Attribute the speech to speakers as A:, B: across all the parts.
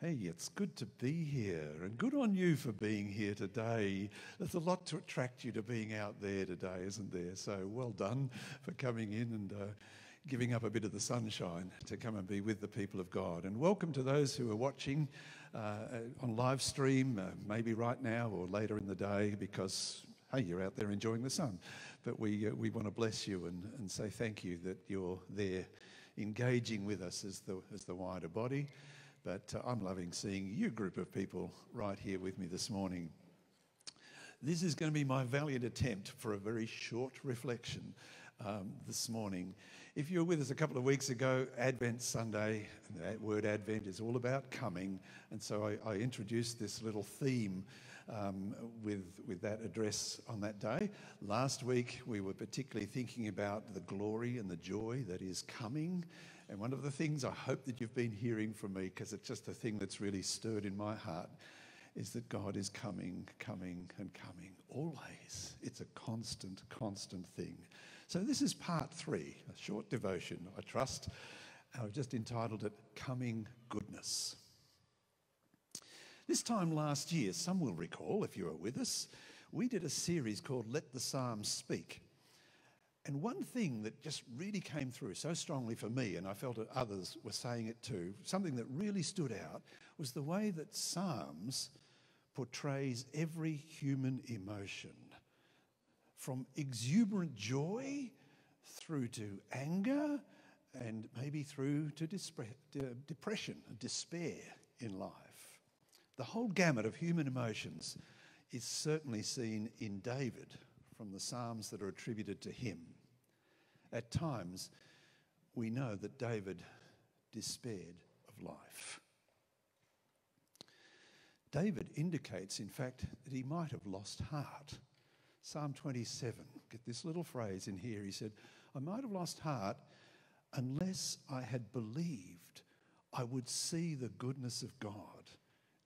A: Hey, it's good to be here, and good on you for being here today. There's a lot to attract you to being out there today, isn't there? So well done for coming in and uh, giving up a bit of the sunshine to come and be with the people of God. And welcome to those who are watching uh, on live stream, uh, maybe right now or later in the day, because hey, you're out there enjoying the sun. But we, uh, we want to bless you and, and say thank you that you're there engaging with us as the, as the wider body. But uh, I'm loving seeing you group of people right here with me this morning. This is going to be my valiant attempt for a very short reflection um, this morning. If you were with us a couple of weeks ago, Advent Sunday, that word Advent is all about coming. And so I, I introduced this little theme um, with, with that address on that day. Last week, we were particularly thinking about the glory and the joy that is coming and one of the things I hope that you've been hearing from me, because it's just a thing that's really stirred in my heart, is that God is coming, coming, and coming. Always. It's a constant, constant thing. So, this is part three, a short devotion, I trust. I've just entitled it Coming Goodness. This time last year, some will recall, if you were with us, we did a series called Let the Psalms Speak. And one thing that just really came through so strongly for me, and I felt that others were saying it too, something that really stood out was the way that Psalms portrays every human emotion from exuberant joy through to anger and maybe through to depression and despair in life. The whole gamut of human emotions is certainly seen in David from the Psalms that are attributed to him. At times, we know that David despaired of life. David indicates, in fact, that he might have lost heart. Psalm 27, get this little phrase in here. He said, I might have lost heart unless I had believed I would see the goodness of God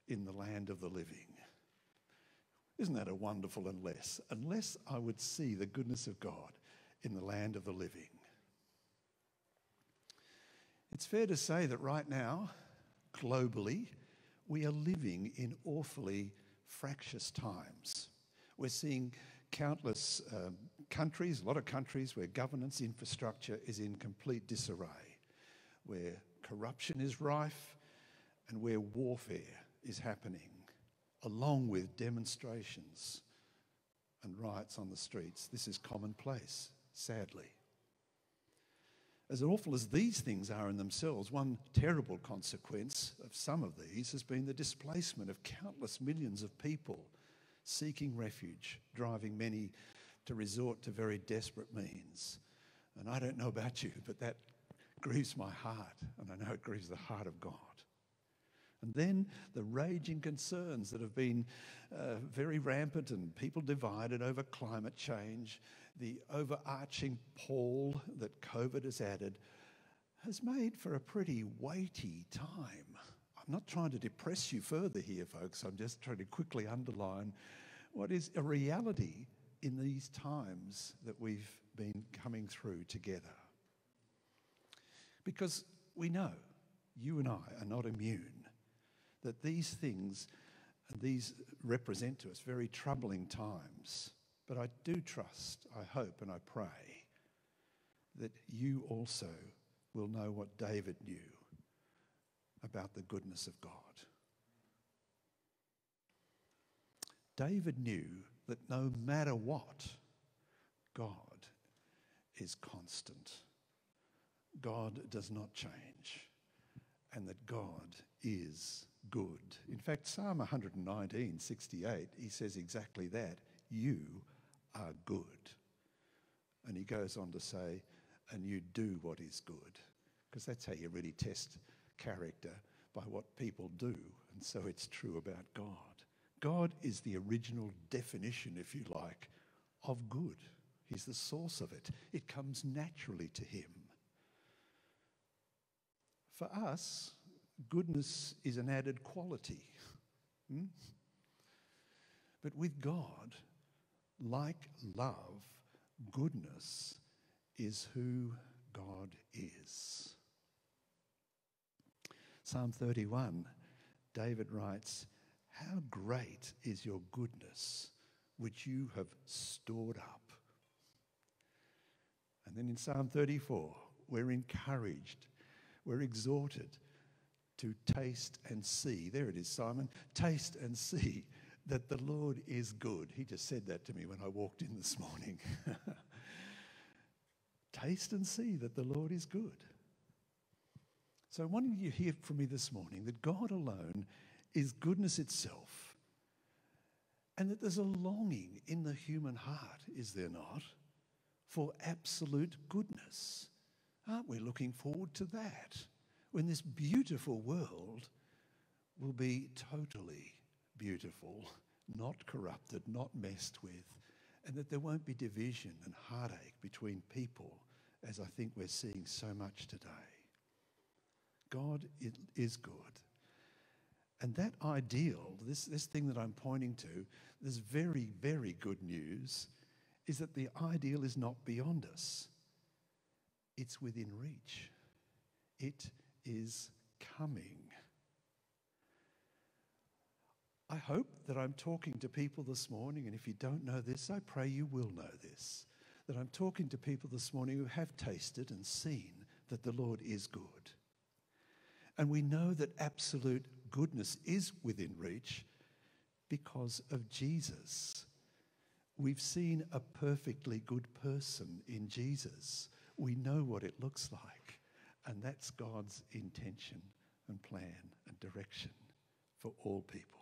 A: in the land of the living. Isn't that a wonderful unless? Unless I would see the goodness of God in the land of the living. It's fair to say that right now, globally, we are living in awfully fractious times. We're seeing countless uh, countries, a lot of countries where governance infrastructure is in complete disarray, where corruption is rife, and where warfare is happening, along with demonstrations and riots on the streets. This is commonplace sadly. As awful as these things are in themselves, one terrible consequence of some of these has been the displacement of countless millions of people seeking refuge, driving many to resort to very desperate means. And I don't know about you, but that grieves my heart, and I know it grieves the heart of God. And then the raging concerns that have been uh, very rampant and people divided over climate change the overarching pall that COVID has added has made for a pretty weighty time. I'm not trying to depress you further here, folks. I'm just trying to quickly underline what is a reality in these times that we've been coming through together. Because we know, you and I are not immune, that these things, these represent to us very troubling times. But I do trust, I hope, and I pray that you also will know what David knew about the goodness of God. David knew that no matter what, God is constant. God does not change, and that God is good. In fact, Psalm 119, 68, he says exactly that. You are good. And he goes on to say, and you do what is good. Because that's how you really test character by what people do. And so it's true about God. God is the original definition, if you like, of good. He's the source of it, it comes naturally to Him. For us, goodness is an added quality. Hmm? But with God, like love, goodness is who God is. Psalm 31 David writes, How great is your goodness, which you have stored up. And then in Psalm 34, we're encouraged, we're exhorted to taste and see. There it is, Simon. Taste and see that the Lord is good. He just said that to me when I walked in this morning. taste and see that the Lord is good. So I wanted you to hear from me this morning that God alone is goodness itself, and that there's a longing in the human heart, is there not, for absolute goodness. Aren't we looking forward to that? When this beautiful world will be totally beautiful, not corrupted, not messed with, and that there won't be division and heartache between people, as I think we're seeing so much today. God is good. And that ideal, this, this thing that I'm pointing to, this very, very good news, is that the ideal is not beyond us, it's within reach. It is coming. I hope that I'm talking to people this morning, and if you don't know this, I pray you will know this. That I'm talking to people this morning who have tasted and seen that the Lord is good. And we know that absolute goodness is within reach because of Jesus. We've seen a perfectly good person in Jesus. We know what it looks like. And that's God's intention and plan and direction for all people.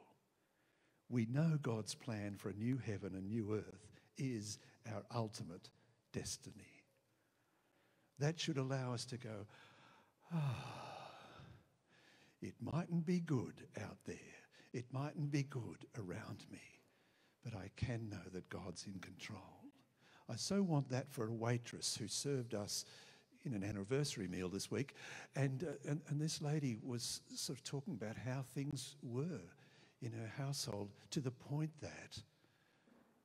A: We know God's plan for a new heaven and new earth is our ultimate destiny. That should allow us to go, ah, it mightn't be good out there. It mightn't be good around me, but I can know that God's in control. I so want that for a waitress who served us in an anniversary meal this week, and, uh, and, and this lady was sort of talking about how things were in her household to the point that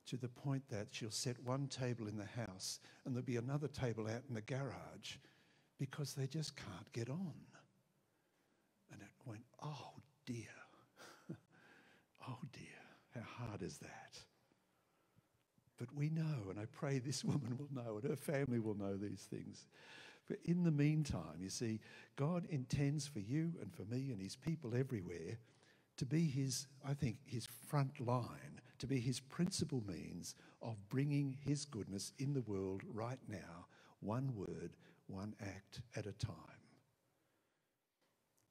A: to the point that she'll set one table in the house and there'll be another table out in the garage because they just can't get on. And it went, oh dear, oh dear, how hard is that? But we know, and I pray this woman will know, and her family will know these things. But in the meantime, you see, God intends for you and for me and his people everywhere to be his, I think, his front line, to be his principal means of bringing his goodness in the world right now, one word, one act at a time.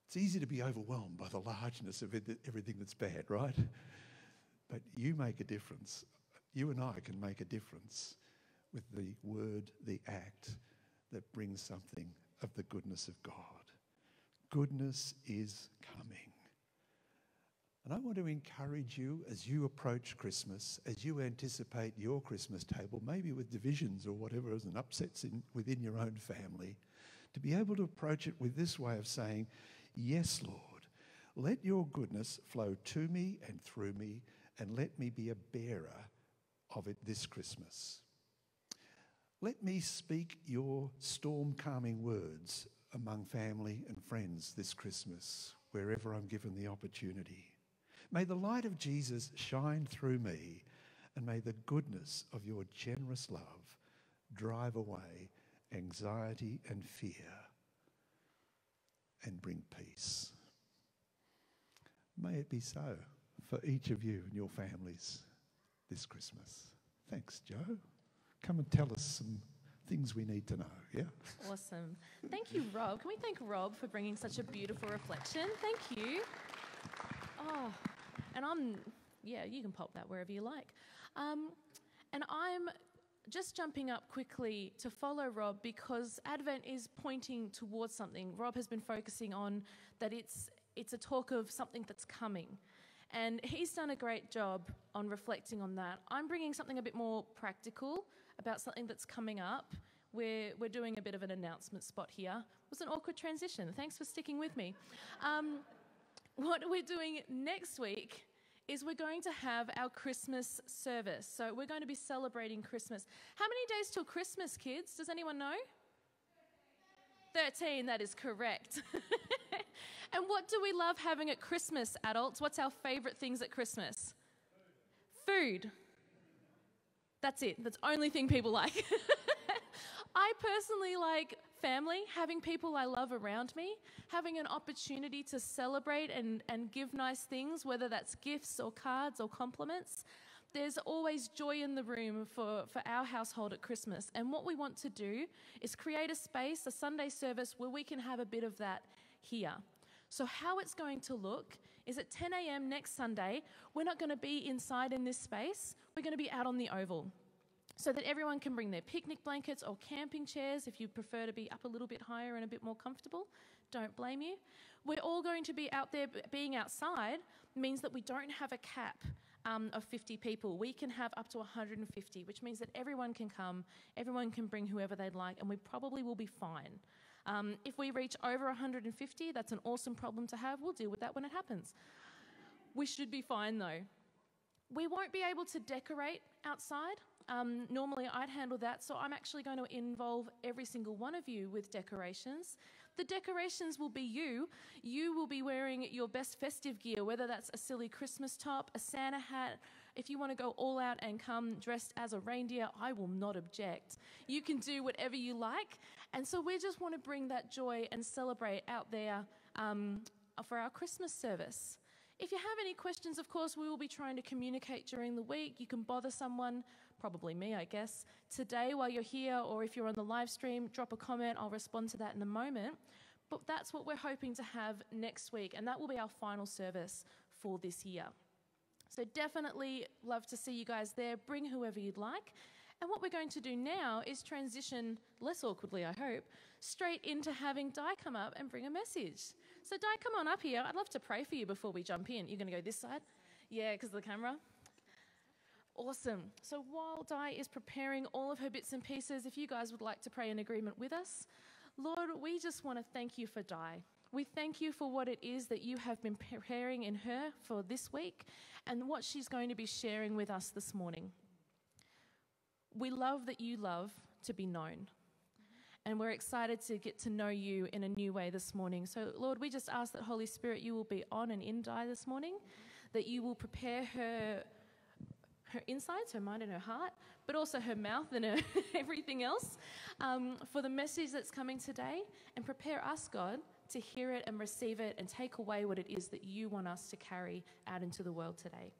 A: It's easy to be overwhelmed by the largeness of everything that's bad, right? But you make a difference. You and I can make a difference with the word, the act that brings something of the goodness of God. Goodness is coming. And I want to encourage you as you approach Christmas, as you anticipate your Christmas table, maybe with divisions or whatever and upsets in, within your own family, to be able to approach it with this way of saying, Yes, Lord, let your goodness flow to me and through me, and let me be a bearer of it this Christmas. Let me speak your storm calming words among family and friends this Christmas, wherever I'm given the opportunity. May the light of Jesus shine through me, and may the goodness of your generous love drive away anxiety and fear and bring peace. May it be so for each of you and your families this Christmas. Thanks, Joe. Come and tell us some things we need to know, yeah?
B: Awesome. Thank you, Rob. Can we thank Rob for bringing such a beautiful reflection? Thank you. Oh, and I'm, yeah, you can pop that wherever you like. Um, and I'm just jumping up quickly to follow Rob because Advent is pointing towards something. Rob has been focusing on that it's, it's a talk of something that's coming. And he's done a great job on reflecting on that. I'm bringing something a bit more practical about something that's coming up. We're, we're doing a bit of an announcement spot here. It was an awkward transition. Thanks for sticking with me. Um, what we're doing next week is we're going to have our Christmas service. So we're going to be celebrating Christmas. How many days till Christmas, kids? Does anyone know? 13, that is correct. And what do we love having at Christmas, adults? What's our favorite things at Christmas? Food. That's it. That's the only thing people like. I personally like family, having people I love around me, having an opportunity to celebrate and, and give nice things, whether that's gifts or cards or compliments. There's always joy in the room for, for our household at Christmas. And what we want to do is create a space, a Sunday service, where we can have a bit of that here. So, how it's going to look is at 10 a.m. next Sunday, we're not going to be inside in this space, we're going to be out on the oval so that everyone can bring their picnic blankets or camping chairs if you prefer to be up a little bit higher and a bit more comfortable. Don't blame you. We're all going to be out there, being outside means that we don't have a cap. Um, of 50 people, we can have up to 150, which means that everyone can come, everyone can bring whoever they'd like, and we probably will be fine. Um, if we reach over 150, that's an awesome problem to have. We'll deal with that when it happens. We should be fine though. We won't be able to decorate outside. Um, normally, I'd handle that, so I'm actually going to involve every single one of you with decorations. The decorations will be you. You will be wearing your best festive gear, whether that's a silly Christmas top, a Santa hat. If you want to go all out and come dressed as a reindeer, I will not object. You can do whatever you like. And so we just want to bring that joy and celebrate out there um, for our Christmas service. If you have any questions, of course, we will be trying to communicate during the week. You can bother someone probably me, I guess, today while you're here, or if you're on the live stream, drop a comment. I'll respond to that in a moment. But that's what we're hoping to have next week, and that will be our final service for this year. So definitely love to see you guys there. Bring whoever you'd like. And what we're going to do now is transition, less awkwardly, I hope, straight into having Di come up and bring a message. So, Di, come on up here. I'd love to pray for you before we jump in. You're going to go this side? Yeah, because of the camera? Awesome. So while Di is preparing all of her bits and pieces, if you guys would like to pray in agreement with us, Lord, we just want to thank you for Di. We thank you for what it is that you have been preparing in her for this week and what she's going to be sharing with us this morning. We love that you love to be known. And we're excited to get to know you in a new way this morning. So, Lord, we just ask that Holy Spirit, you will be on and in Di this morning, that you will prepare her her insides, her mind, and her heart, but also her mouth and her everything else um, for the message that's coming today and prepare us, God, to hear it and receive it and take away what it is that you want us to carry out into the world today.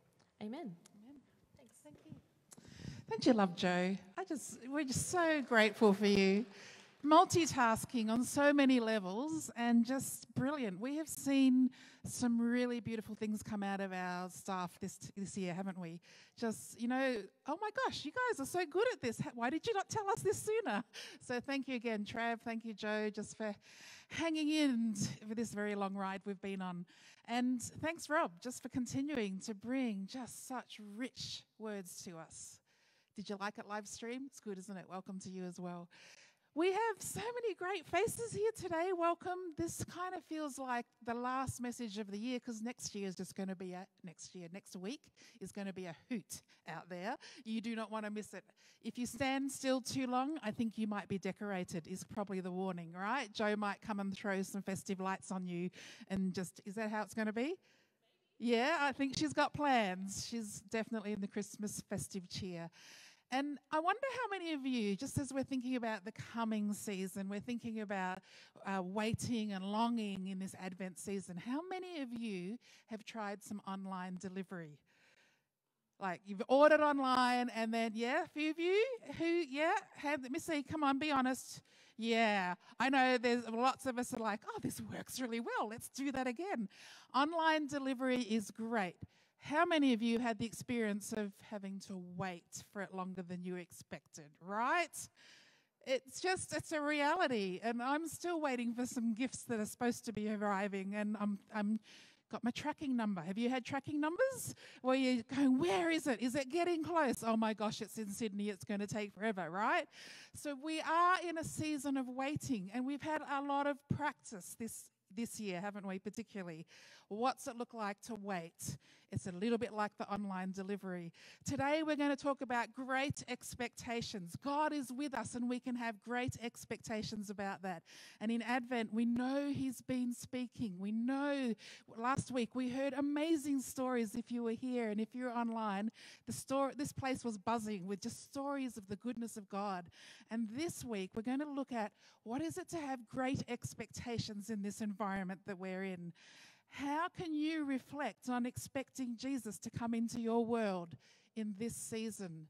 B: Amen. Amen.
C: Thanks. Thank you. Don't you love Joe? I just we're just so grateful for you multitasking on so many levels and just brilliant. We have seen some really beautiful things come out of our staff this this year, haven't we? Just you know, oh my gosh, you guys are so good at this. Why did you not tell us this sooner? So thank you again, Trav. Thank you, Joe, just for hanging in for this very long ride we've been on. And thanks, Rob, just for continuing to bring just such rich words to us. Did you like it live stream? It's good, isn't it? Welcome to you as well. We have so many great faces here today. Welcome. This kind of feels like the last message of the year because next year is just going to be a next year, next week is going to be a hoot out there. You do not want to miss it. If you stand still too long, I think you might be decorated, is probably the warning, right? Joe might come and throw some festive lights on you and just, is that how it's going to be? Yeah, I think she's got plans. She's definitely in the Christmas festive cheer. And I wonder how many of you, just as we're thinking about the coming season, we're thinking about uh, waiting and longing in this Advent season, how many of you have tried some online delivery? Like you've ordered online and then, yeah, a few of you who, yeah, have, let me see, come on, be honest. Yeah, I know there's lots of us are like, oh, this works really well. Let's do that again. Online delivery is great. How many of you had the experience of having to wait for it longer than you expected, right? It's just, it's a reality. And I'm still waiting for some gifts that are supposed to be arriving. And I'm, I'm got my tracking number. Have you had tracking numbers where you're going, where is it? Is it getting close? Oh my gosh, it's in Sydney. It's going to take forever, right? So we are in a season of waiting, and we've had a lot of practice this this year, haven't we, particularly? What's it look like to wait? It's a little bit like the online delivery. Today, we're going to talk about great expectations. God is with us, and we can have great expectations about that. And in Advent, we know He's been speaking. We know last week we heard amazing stories if you were here and if you're online. The this place was buzzing with just stories of the goodness of God. And this week, we're going to look at what is it to have great expectations in this environment that we're in. How can you reflect on expecting Jesus to come into your world in this season?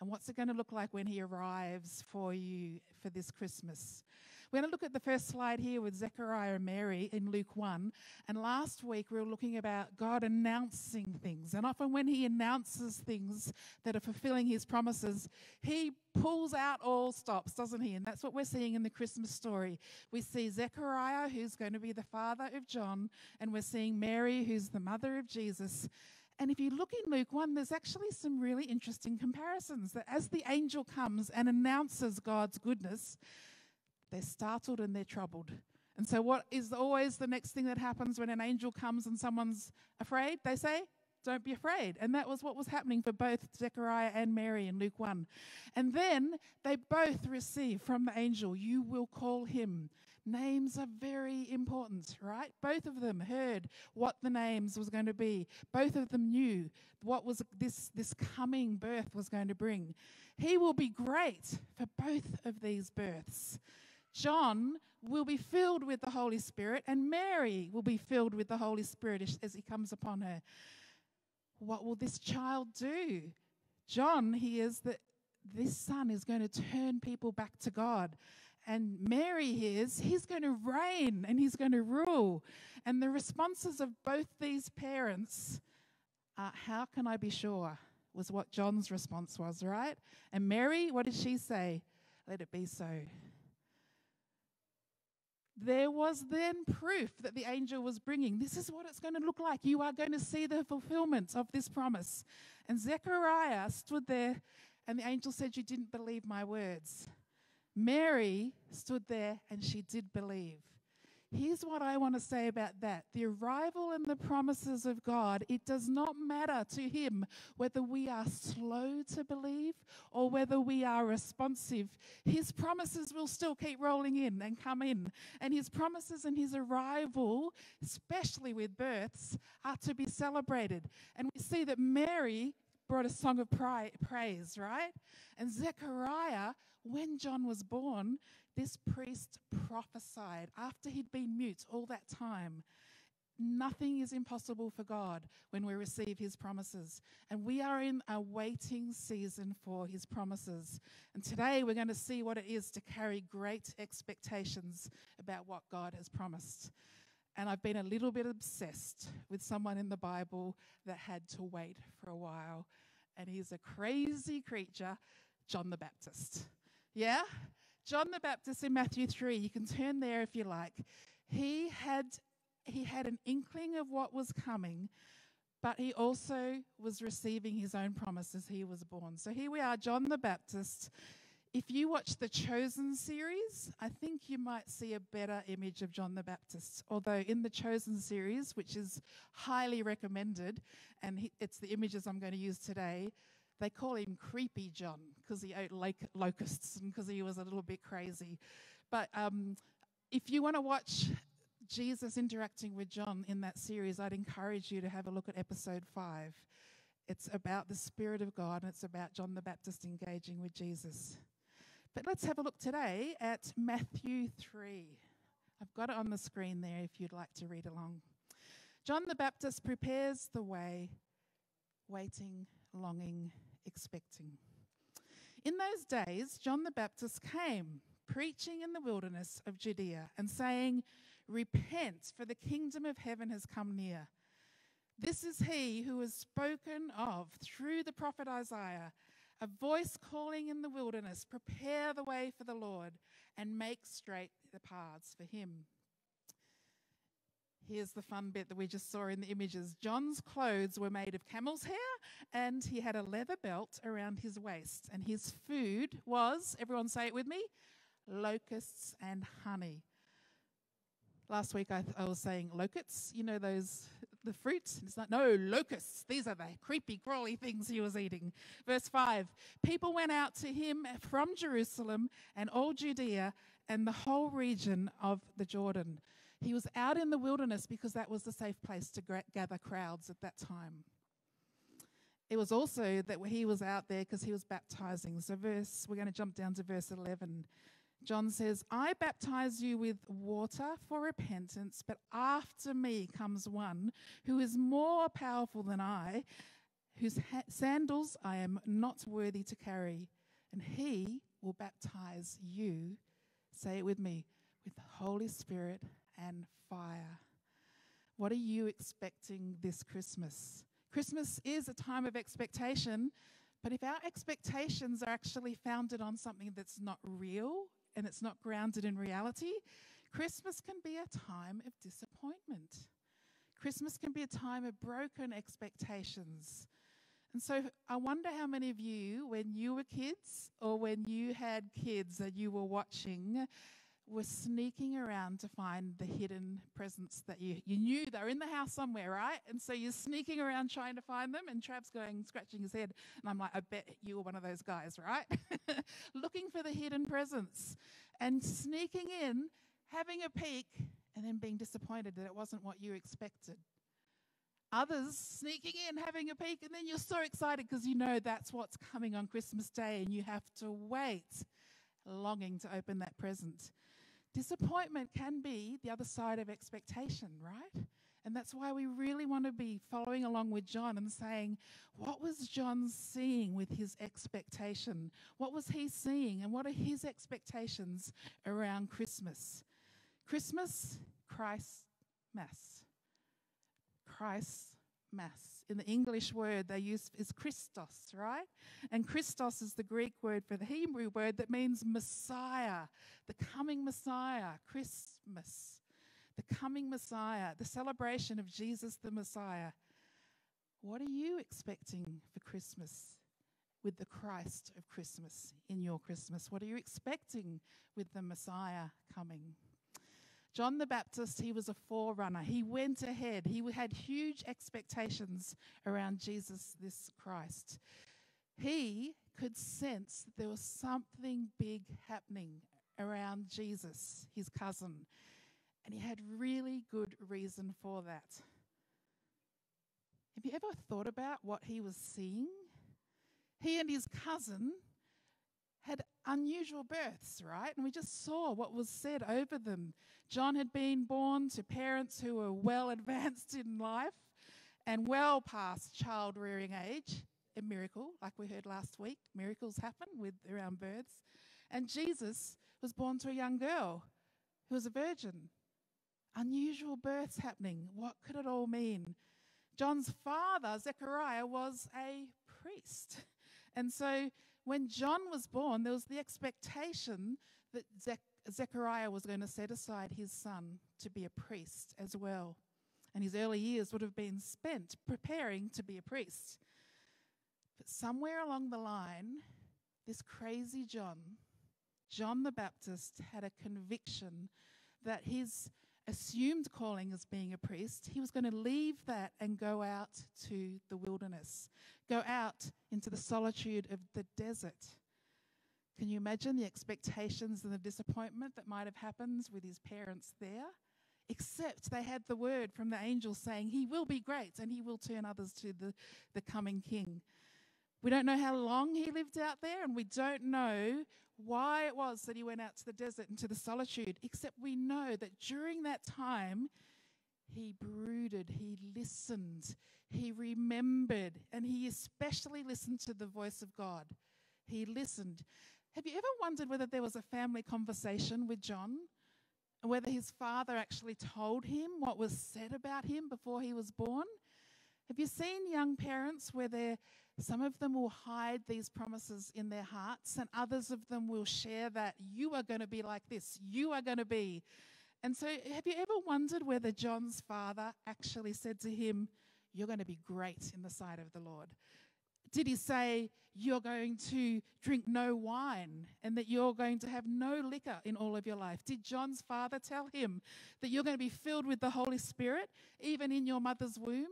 C: And what's it going to look like when he arrives for you for this Christmas? We're going to look at the first slide here with Zechariah and Mary in Luke 1. And last week we were looking about God announcing things. And often when he announces things that are fulfilling his promises, he pulls out all stops, doesn't he? And that's what we're seeing in the Christmas story. We see Zechariah, who's going to be the father of John, and we're seeing Mary, who's the mother of Jesus. And if you look in Luke 1, there's actually some really interesting comparisons that as the angel comes and announces God's goodness, they're startled and they're troubled. And so, what is always the next thing that happens when an angel comes and someone's afraid? They say, don't be afraid. And that was what was happening for both Zechariah and Mary in Luke 1. And then they both receive from the angel, You will call him. Names are very important, right? Both of them heard what the names was going to be. Both of them knew what was this, this coming birth was going to bring. He will be great for both of these births. John will be filled with the Holy Spirit, and Mary will be filled with the Holy Spirit as he comes upon her. What will this child do? John hears that this son is going to turn people back to God. And Mary hears he's going to reign and he's going to rule. And the responses of both these parents are, How can I be sure? was what John's response was, right? And Mary, what did she say? Let it be so. There was then proof that the angel was bringing. This is what it's going to look like. You are going to see the fulfillment of this promise. And Zechariah stood there, and the angel said, You didn't believe my words. Mary stood there, and she did believe. Here's what I want to say about that. The arrival and the promises of God, it does not matter to Him whether we are slow to believe or whether we are responsive. His promises will still keep rolling in and come in. And His promises and His arrival, especially with births, are to be celebrated. And we see that Mary brought a song of praise, right? And Zechariah, when John was born, this priest prophesied after he'd been mute all that time. Nothing is impossible for God when we receive his promises. And we are in a waiting season for his promises. And today we're going to see what it is to carry great expectations about what God has promised. And I've been a little bit obsessed with someone in the Bible that had to wait for a while. And he's a crazy creature, John the Baptist. Yeah? John the Baptist in Matthew 3, you can turn there if you like. He had, he had an inkling of what was coming, but he also was receiving his own promise as he was born. So here we are, John the Baptist. If you watch the Chosen series, I think you might see a better image of John the Baptist. Although in the Chosen series, which is highly recommended, and it's the images I'm going to use today, they call him Creepy John because he ate lake locusts and because he was a little bit crazy. But um, if you want to watch Jesus interacting with John in that series, I'd encourage you to have a look at episode five. It's about the Spirit of God and it's about John the Baptist engaging with Jesus. But let's have a look today at Matthew 3. I've got it on the screen there if you'd like to read along. John the Baptist prepares the way, waiting, longing, expecting. In those days, John the Baptist came, preaching in the wilderness of Judea and saying, Repent, for the kingdom of heaven has come near. This is he who was spoken of through the prophet Isaiah, a voice calling in the wilderness, Prepare the way for the Lord and make straight the paths for him. Here's the fun bit that we just saw in the images. John's clothes were made of camel's hair, and he had a leather belt around his waist. And his food was, everyone say it with me, locusts and honey. Last week I, I was saying locusts, you know, those, the fruits. It's like, no, locusts. These are the creepy, crawly things he was eating. Verse 5 People went out to him from Jerusalem and all Judea and the whole region of the Jordan. He was out in the wilderness because that was the safe place to gather crowds at that time. It was also that he was out there because he was baptizing. So, verse, we're going to jump down to verse 11. John says, I baptize you with water for repentance, but after me comes one who is more powerful than I, whose sandals I am not worthy to carry, and he will baptize you, say it with me, with the Holy Spirit and fire. What are you expecting this Christmas? Christmas is a time of expectation, but if our expectations are actually founded on something that's not real and it's not grounded in reality, Christmas can be a time of disappointment. Christmas can be a time of broken expectations. And so I wonder how many of you, when you were kids or when you had kids that you were watching, were sneaking around to find the hidden presents that you, you knew they were in the house somewhere, right? And so you're sneaking around trying to find them, and Trav's going, scratching his head. And I'm like, I bet you were one of those guys, right? Looking for the hidden presents and sneaking in, having a peek, and then being disappointed that it wasn't what you expected. Others sneaking in, having a peek, and then you're so excited because you know that's what's coming on Christmas Day, and you have to wait, longing to open that present. Disappointment can be the other side of expectation, right? And that's why we really want to be following along with John and saying, what was John seeing with his expectation? What was he seeing? And what are his expectations around Christmas? Christmas, Christ Mass. Christ Mass. In the English word they use is Christos, right? And Christos is the Greek word for the Hebrew word that means Messiah, the coming Messiah, Christmas, the coming Messiah, the celebration of Jesus the Messiah. What are you expecting for Christmas with the Christ of Christmas in your Christmas? What are you expecting with the Messiah coming? John the Baptist, he was a forerunner. He went ahead. He had huge expectations around Jesus, this Christ. He could sense that there was something big happening around Jesus, his cousin. And he had really good reason for that. Have you ever thought about what he was seeing? He and his cousin unusual births, right? And we just saw what was said over them. John had been born to parents who were well advanced in life and well past child rearing age. A miracle, like we heard last week. Miracles happen with around births. And Jesus was born to a young girl who was a virgin. Unusual births happening. What could it all mean? John's father, Zechariah, was a priest. And so when John was born, there was the expectation that Zech- Zechariah was going to set aside his son to be a priest as well. And his early years would have been spent preparing to be a priest. But somewhere along the line, this crazy John, John the Baptist, had a conviction that his assumed calling as being a priest, he was going to leave that and go out to the wilderness, go out into the solitude of the desert. Can you imagine the expectations and the disappointment that might have happened with his parents there? Except they had the word from the angel saying, He will be great and he will turn others to the, the coming king. We don't know how long he lived out there, and we don't know why it was that he went out to the desert and to the solitude, except we know that during that time, he brooded, he listened, he remembered, and he especially listened to the voice of God. He listened. Have you ever wondered whether there was a family conversation with John? And whether his father actually told him what was said about him before he was born? Have you seen young parents where some of them will hide these promises in their hearts, and others of them will share that you are going to be like this, you are going to be. And so, have you ever wondered whether John's father actually said to him, You're going to be great in the sight of the Lord? Did he say, You're going to drink no wine and that you're going to have no liquor in all of your life? Did John's father tell him that you're going to be filled with the Holy Spirit even in your mother's womb?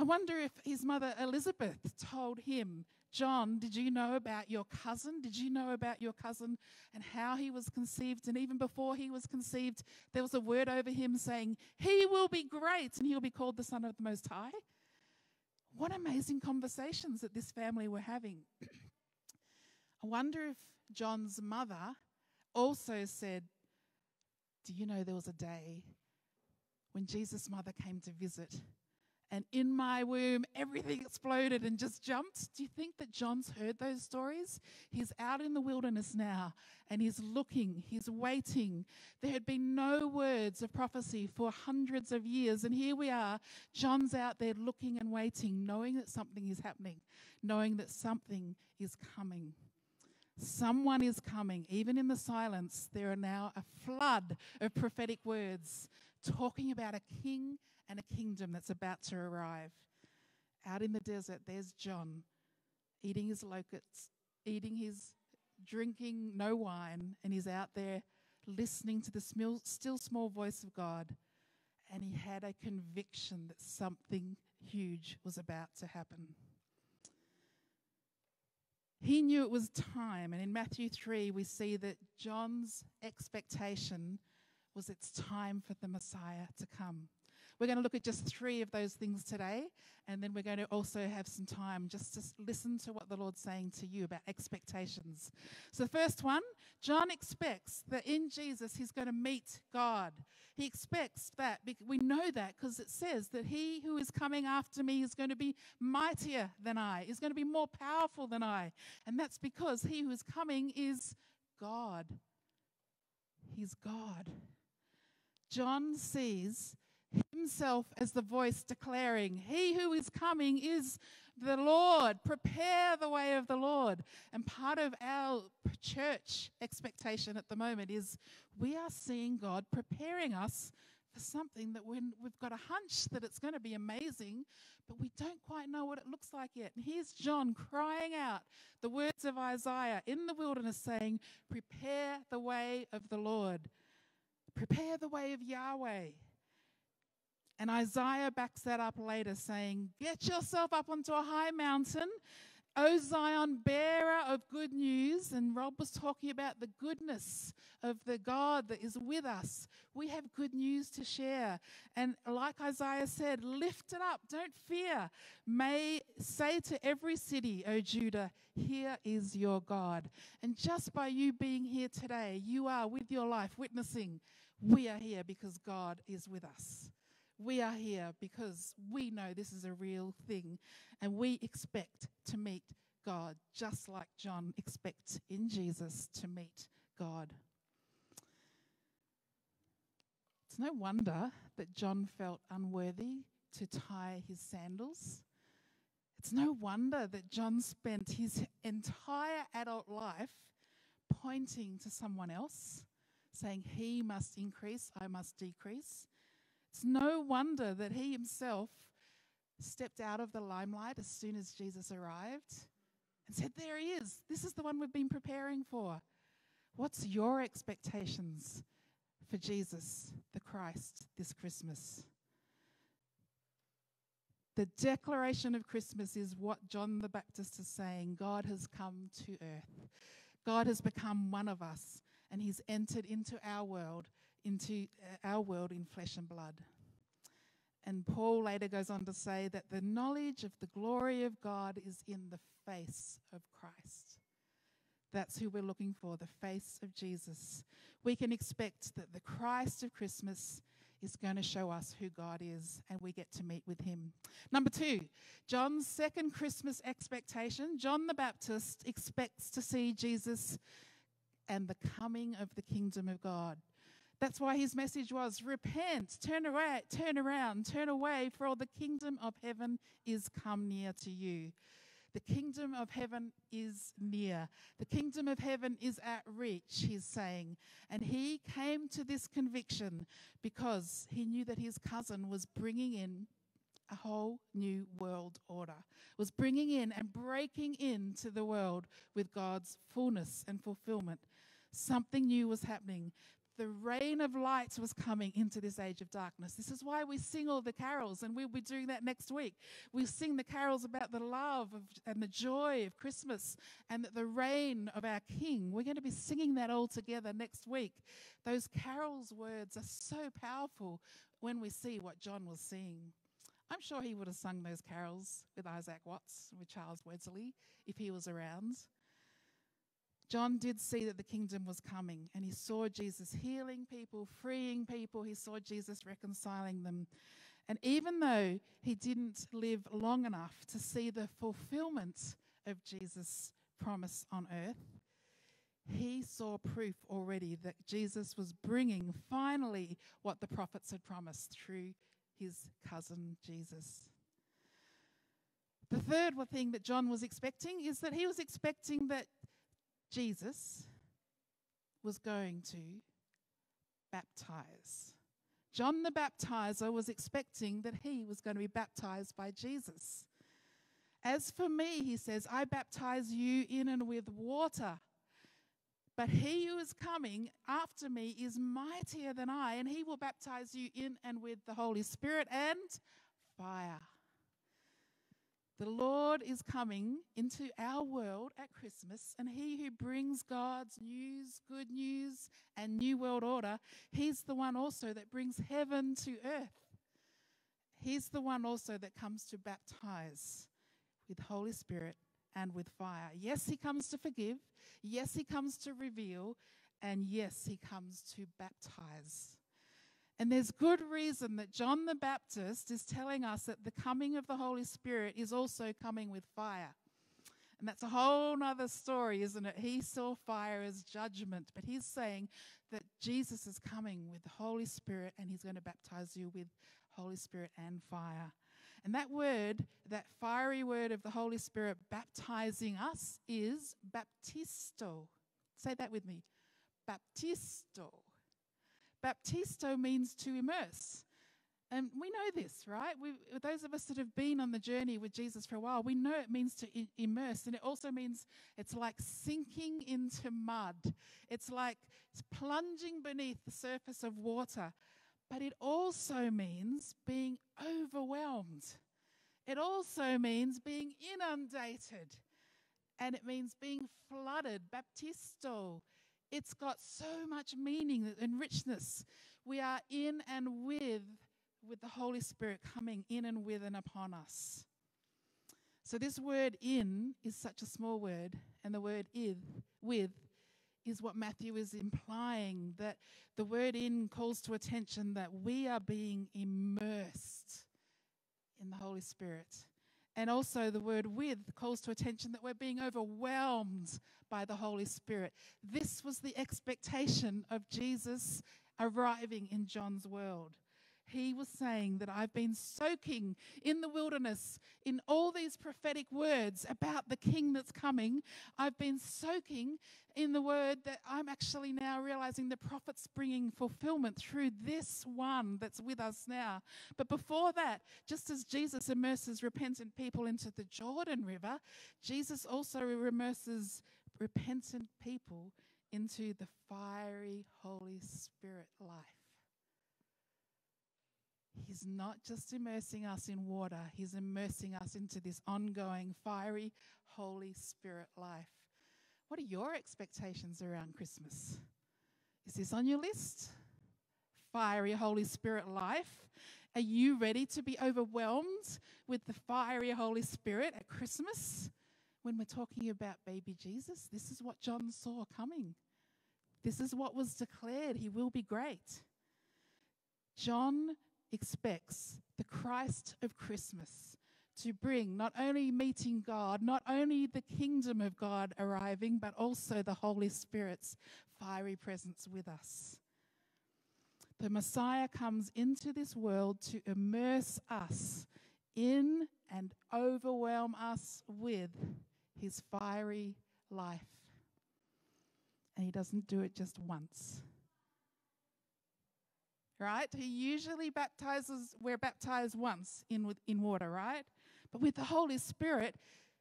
C: I wonder if his mother Elizabeth told him, John, did you know about your cousin? Did you know about your cousin and how he was conceived? And even before he was conceived, there was a word over him saying, He will be great and he'll be called the Son of the Most High. What amazing conversations that this family were having. I wonder if John's mother also said, Do you know there was a day when Jesus' mother came to visit? And in my womb, everything exploded and just jumped. Do you think that John's heard those stories? He's out in the wilderness now and he's looking, he's waiting. There had been no words of prophecy for hundreds of years, and here we are. John's out there looking and waiting, knowing that something is happening, knowing that something is coming. Someone is coming. Even in the silence, there are now a flood of prophetic words talking about a king and a kingdom that's about to arrive. Out in the desert, there's John eating his locusts, eating his, drinking no wine, and he's out there listening to the still small voice of God. And he had a conviction that something huge was about to happen. He knew it was time, and in Matthew 3, we see that John's expectation was it's time for the Messiah to come. We're going to look at just three of those things today, and then we're going to also have some time just to listen to what the Lord's saying to you about expectations. So, the first one, John expects that in Jesus he's going to meet God. He expects that. Because we know that because it says that he who is coming after me is going to be mightier than I, is going to be more powerful than I. And that's because he who is coming is God. He's God. John sees himself as the voice declaring, He who is coming is the Lord. Prepare the way of the Lord. And part of our church expectation at the moment is we are seeing God preparing us for something that when we've got a hunch that it's going to be amazing, but we don't quite know what it looks like yet. And here's John crying out the words of Isaiah in the wilderness saying, Prepare the way of the Lord. Prepare the way of Yahweh. And Isaiah backs that up later, saying, Get yourself up onto a high mountain, O Zion, bearer of good news. And Rob was talking about the goodness of the God that is with us. We have good news to share. And like Isaiah said, lift it up, don't fear. May say to every city, O Judah, here is your God. And just by you being here today, you are with your life witnessing, we are here because God is with us. We are here because we know this is a real thing and we expect to meet God just like John expects in Jesus to meet God. It's no wonder that John felt unworthy to tie his sandals. It's no wonder that John spent his entire adult life pointing to someone else, saying, He must increase, I must decrease. It's no wonder that he himself stepped out of the limelight as soon as Jesus arrived and said, There he is. This is the one we've been preparing for. What's your expectations for Jesus, the Christ, this Christmas? The declaration of Christmas is what John the Baptist is saying God has come to earth. God has become one of us, and he's entered into our world into uh, our world in flesh and blood. And Paul later goes on to say that the knowledge of the glory of God is in the face of Christ. That's who we're looking for, the face of Jesus. We can expect that the Christ of Christmas is going to show us who God is, and we get to meet with him. Number two, John's second Christmas expectation. John the Baptist expects to see Jesus and the coming of the kingdom of God. That's why his message was repent, turn away, turn around, turn away, for all the kingdom of heaven is come near to you. The kingdom of heaven is near. The kingdom of heaven is at reach, he's saying. And he came to this conviction because he knew that his cousin was bringing in a whole new world order, was bringing in and breaking into the world with God's fullness and fulfillment. Something new was happening. The reign of light was coming into this age of darkness. This is why we sing all the carols, and we'll be doing that next week. We sing the carols about the love of, and the joy of Christmas and the reign of our King. We're going to be singing that all together next week. Those carols' words are so powerful when we see what John was seeing. I'm sure he would have sung those carols with Isaac Watts, with Charles Wesley, if he was around. John did see that the kingdom was coming, and he saw Jesus healing people, freeing people. He saw Jesus reconciling them. And even though he didn't live long enough to see the fulfillment of Jesus' promise on earth, he saw proof already that Jesus was bringing finally what the prophets had promised through his cousin Jesus. The third thing that John was expecting is that he was expecting that Jesus was going to baptize. John the baptizer was expecting that he was going to be baptized by Jesus. As for me, he says, I baptize you in and with water. But he who is coming after me is mightier than I, and he will baptize you in and with the Holy Spirit and fire. The Lord is coming into our world at Christmas, and He who brings God's news, good news, and new world order, He's the one also that brings heaven to earth. He's the one also that comes to baptize with Holy Spirit and with fire. Yes, He comes to forgive. Yes, He comes to reveal. And yes, He comes to baptize. And there's good reason that John the Baptist is telling us that the coming of the Holy Spirit is also coming with fire. And that's a whole other story, isn't it? He saw fire as judgment, but he's saying that Jesus is coming with the Holy Spirit and he's going to baptize you with Holy Spirit and fire. And that word, that fiery word of the Holy Spirit baptizing us, is baptisto. Say that with me baptisto. Baptisto means to immerse. And we know this, right? We, those of us that have been on the journey with Jesus for a while, we know it means to immerse. And it also means it's like sinking into mud, it's like plunging beneath the surface of water. But it also means being overwhelmed. It also means being inundated. And it means being flooded. Baptisto it's got so much meaning and richness. We are in and with with the Holy Spirit coming in and with and upon us. So this word in is such a small word, and the word ith, with, is what Matthew is implying that the word in calls to attention that we are being immersed in the Holy Spirit. And also, the word with calls to attention that we're being overwhelmed by the Holy Spirit. This was the expectation of Jesus arriving in John's world he was saying that I've been soaking in the wilderness in all these prophetic words about the king that's coming. I've been soaking in the word that I'm actually now realizing the prophet's bringing fulfillment through this one that's with us now. But before that, just as Jesus immerses repentant people into the Jordan River, Jesus also immerses repentant people into the fiery Holy Spirit life. He's not just immersing us in water, He's immersing us into this ongoing, fiery, Holy Spirit life. What are your expectations around Christmas? Is this on your list? Fiery Holy Spirit life. Are you ready to be overwhelmed with the fiery Holy Spirit at Christmas? When we're talking about baby Jesus, this is what John saw coming. This is what was declared. He will be great. John expects the Christ of Christmas to bring not only meeting God, not only the kingdom of God arriving, but also the Holy Spirit's fiery presence with us. The Messiah comes into this world to immerse us in and overwhelm us with his fiery life. And he doesn't do it just once. Right? He usually baptizes, we're baptized once in, in water, right? But with the Holy Spirit,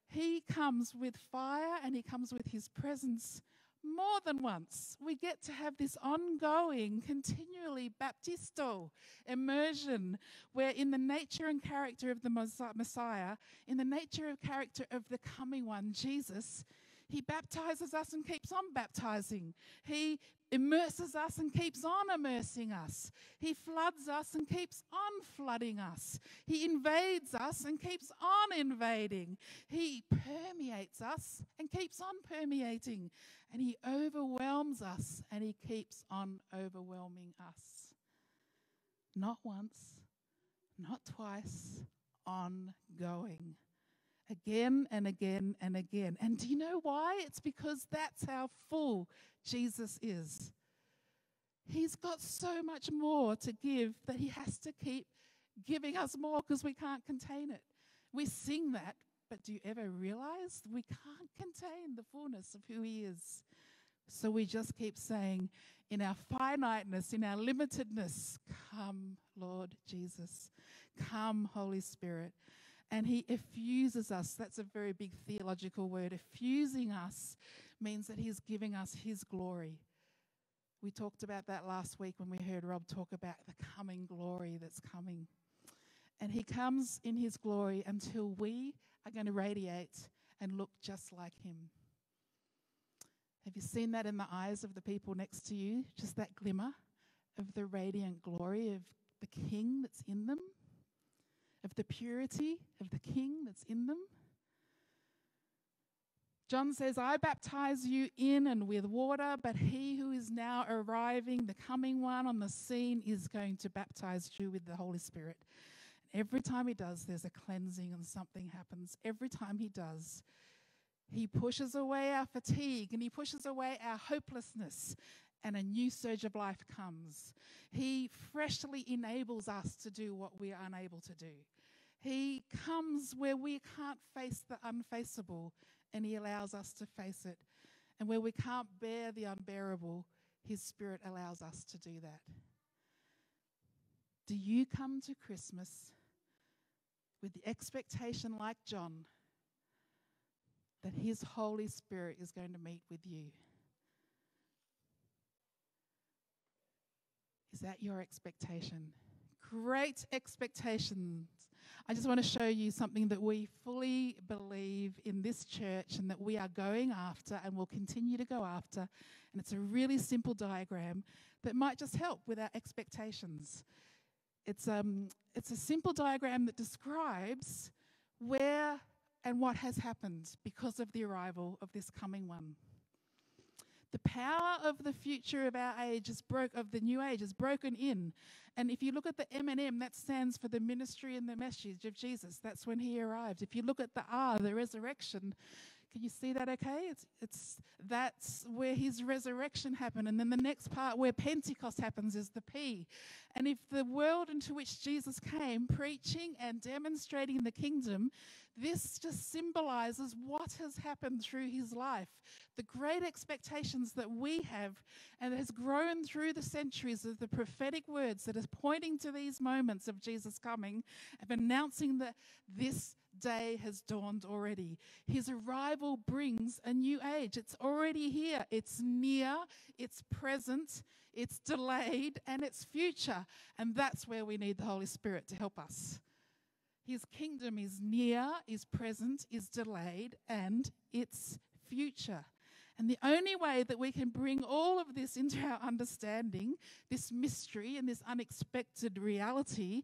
C: He comes with fire and He comes with His presence more than once. We get to have this ongoing, continually baptisto immersion, where in the nature and character of the Messiah, in the nature and character of the coming one, Jesus, he baptizes us and keeps on baptizing. He immerses us and keeps on immersing us. He floods us and keeps on flooding us. He invades us and keeps on invading. He permeates us and keeps on permeating. And He overwhelms us and He keeps on overwhelming us. Not once, not twice, ongoing again and again and again. And do you know why? It's because that's how full Jesus is. He's got so much more to give that he has to keep giving us more because we can't contain it. We sing that, but do you ever realize we can't contain the fullness of who he is? So we just keep saying, in our finiteness, in our limitedness, come, Lord Jesus. Come, Holy Spirit and he effuses us. That's a very big theological word. Effusing us means that he's giving us his glory. We talked about that last week when we heard Rob talk about the coming glory that's coming. And he comes in his glory until we are going to radiate and look just like him. Have you seen that in the eyes of the people next to you? Just that glimmer of the radiant glory of the king that's in them? Of the purity of the King that's in them. John says, I baptize you in and with water, but he who is now arriving, the coming one on the scene, is going to baptize you with the Holy Spirit. And every time he does, there's a cleansing and something happens. Every time he does, he pushes away our fatigue and he pushes away our hopelessness and a new surge of life comes. He freshly enables us to do what we are unable to do. He comes where we can't face the unfaceable and He allows us to face it. And where we can't bear the unbearable, His Spirit allows us to do that. Do you come to Christmas with the expectation, like John, that His Holy Spirit is going to meet with you? Is that your expectation? Great expectations. I just want to show you something that we fully believe in this church and that we are going after and will continue to go after. And it's a really simple diagram that might just help with our expectations. It's, um, it's a simple diagram that describes where and what has happened because of the arrival of this coming one. The power of the future of our age is broke of the new age is broken in. And if you look at the M and M, that stands for the ministry and the message of Jesus. That's when he arrived. If you look at the R, the resurrection, can you see that okay? It's, it's that's where his resurrection happened. And then the next part where Pentecost happens is the P. And if the world into which Jesus came, preaching and demonstrating the kingdom, this just symbolizes what has happened through his life. The great expectations that we have and has grown through the centuries of the prophetic words that is pointing to these moments of Jesus coming of announcing that this day has dawned already. His arrival brings a new age. It's already here. It's near, it's present, it's delayed, and it's future. And that's where we need the Holy Spirit to help us. His kingdom is near, is present, is delayed, and it's future. And the only way that we can bring all of this into our understanding, this mystery and this unexpected reality,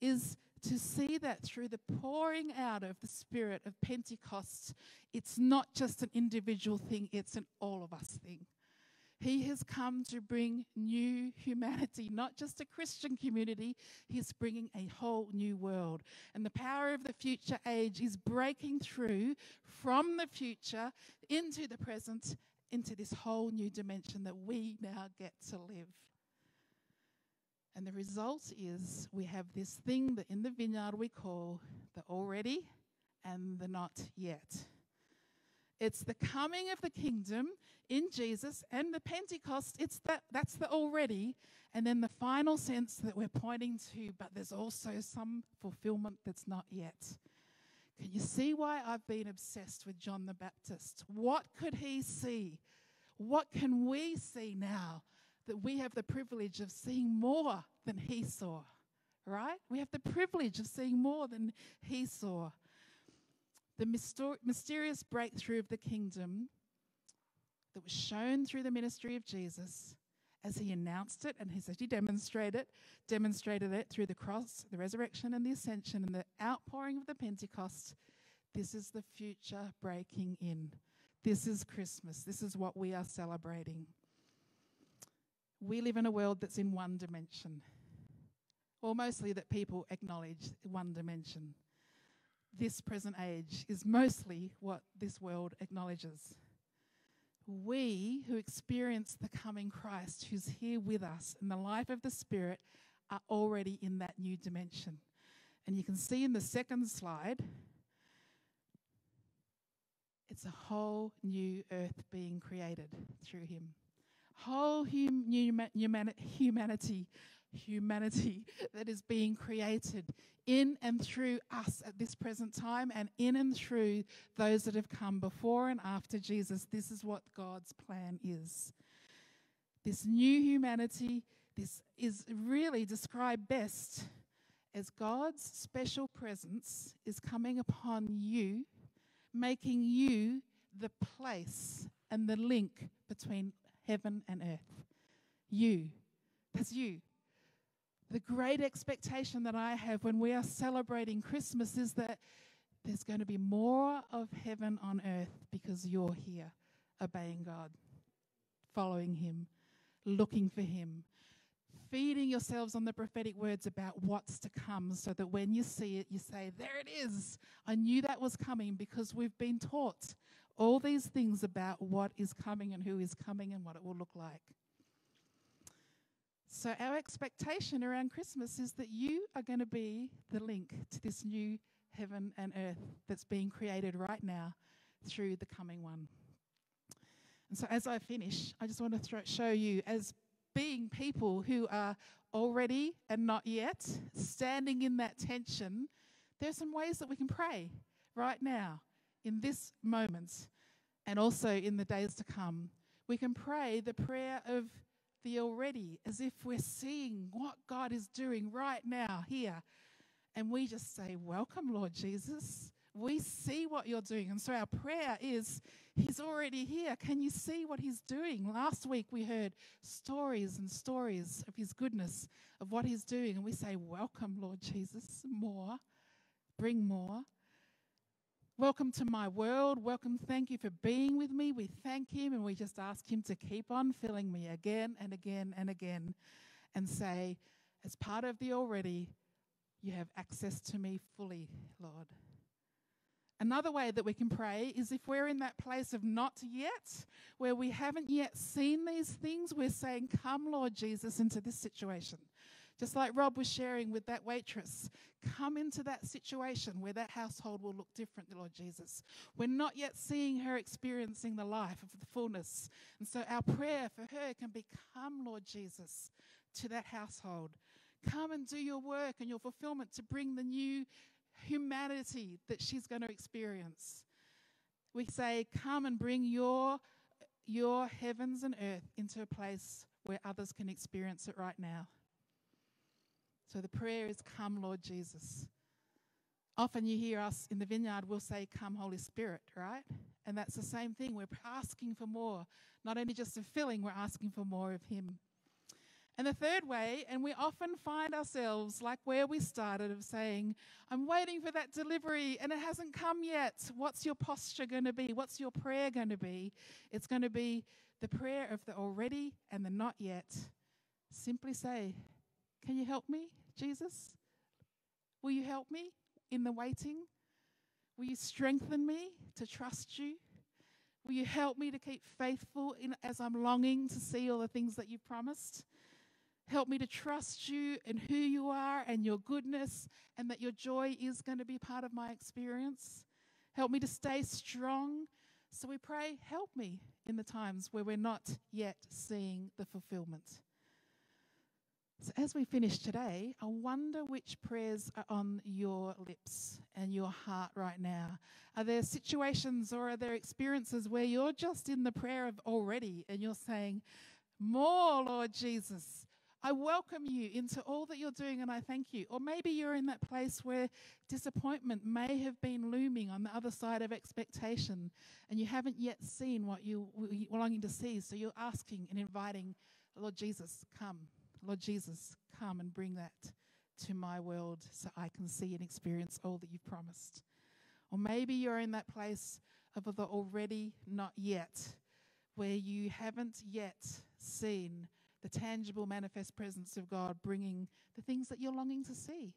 C: is to see that through the pouring out of the Spirit of Pentecost, it's not just an individual thing, it's an all of us thing. He has come to bring new humanity, not just a Christian community. He's bringing a whole new world. And the power of the future age is breaking through from the future into the present, into this whole new dimension that we now get to live. And the result is we have this thing that in the vineyard we call the already and the not yet. It's the coming of the kingdom in Jesus and the Pentecost. It's that that's the already, and then the final sense that we're pointing to, but there's also some fulfillment that's not yet. Can you see why I've been obsessed with John the Baptist? What could he see? What can we see now that we have the privilege of seeing more than he saw? Right? We have the privilege of seeing more than he saw. The mysterious breakthrough of the kingdom that was shown through the ministry of Jesus as he announced it and as he demonstrated demonstrated it through the cross, the resurrection and the ascension and the outpouring of the Pentecost. This is the future breaking in. This is Christmas. This is what we are celebrating. We live in a world that's in one dimension, or mostly that people acknowledge one dimension. This present age is mostly what this world acknowledges we who experience the coming Christ, who's here with us in the life of the Spirit, are already in that new dimension. And you can see in the second slide, it's a whole new earth being created through him. Whole hum, humanity humanity that is being created in and through us at this present time and in and through those that have come before and after Jesus. This is what God's plan is. This new humanity, this is really described best as God's special presence is coming upon you, making you the place and the link between heaven and earth. You. That's you. The great expectation that I have when we are celebrating Christmas is that there's going to be more of heaven on earth because you're here obeying God, following Him, looking for Him, feeding yourselves on the prophetic words about what's to come so that when you see it, you say, There it is. I knew that was coming because we've been taught all these things about what is coming and who is coming and what it will look like. So, our expectation around Christmas is that you are going to be the link to this new heaven and earth that's being created right now through the coming one. And so, as I finish, I just want to throw, show you as being people who are already and not yet standing in that tension, there's some ways that we can pray right now in this moment and also in the days to come. We can pray the prayer of the already, as if we're seeing what God is doing right now here. And we just say, Welcome, Lord Jesus. We see what you're doing. And so our prayer is, He's already here. Can you see what He's doing? Last week we heard stories and stories of His goodness, of what He's doing. And we say, Welcome, Lord Jesus. More. Bring more. Welcome to my world. Welcome. Thank you for being with me. We thank Him and we just ask Him to keep on filling me again and again and again and say, as part of the already, you have access to me fully, Lord. Another way that we can pray is if we're in that place of not yet, where we haven't yet seen these things, we're saying, Come, Lord Jesus, into this situation. Just like Rob was sharing with that waitress, come into that situation where that household will look different, Lord Jesus. We're not yet seeing her experiencing the life of the fullness. And so our prayer for her can be, Come, Lord Jesus, to that household. Come and do your work and your fulfillment to bring the new humanity that she's going to experience. We say, Come and bring your, your heavens and earth into a place where others can experience it right now. So the prayer is, Come, Lord Jesus. Often you hear us in the vineyard, we'll say, Come, Holy Spirit, right? And that's the same thing. We're asking for more. Not only just a filling, we're asking for more of Him. And the third way, and we often find ourselves like where we started of saying, I'm waiting for that delivery and it hasn't come yet. What's your posture going to be? What's your prayer going to be? It's going to be the prayer of the already and the not yet. Simply say, can you help me, Jesus? Will you help me in the waiting? Will you strengthen me to trust you? Will you help me to keep faithful in, as I'm longing to see all the things that you've promised? Help me to trust you and who you are and your goodness, and that your joy is going to be part of my experience. Help me to stay strong So we pray, help me in the times where we're not yet seeing the fulfillment. So, as we finish today, I wonder which prayers are on your lips and your heart right now. Are there situations or are there experiences where you're just in the prayer of already and you're saying, More, Lord Jesus. I welcome you into all that you're doing and I thank you. Or maybe you're in that place where disappointment may have been looming on the other side of expectation and you haven't yet seen what you were longing to see. So you're asking and inviting, Lord Jesus, come Lord Jesus, come and bring that to my world so I can see and experience all that you've promised. Or maybe you're in that place of the already not yet, where you haven't yet seen the tangible, manifest presence of God bringing the things that you're longing to see.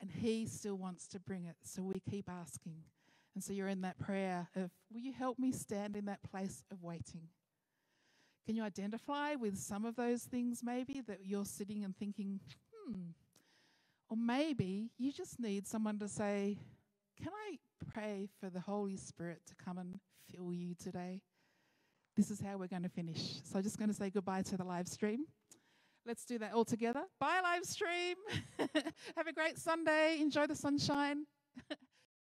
C: And He still wants to bring it. So we keep asking. And so you're in that prayer of, Will you help me stand in that place of waiting? Can you identify with some of those things maybe that you're sitting and thinking, hmm? Or maybe you just need someone to say, Can I pray for the Holy Spirit to come and fill you today? This is how we're going to finish. So I'm just going to say goodbye to the live stream. Let's do that all together. Bye, live stream. Have a great Sunday. Enjoy the sunshine.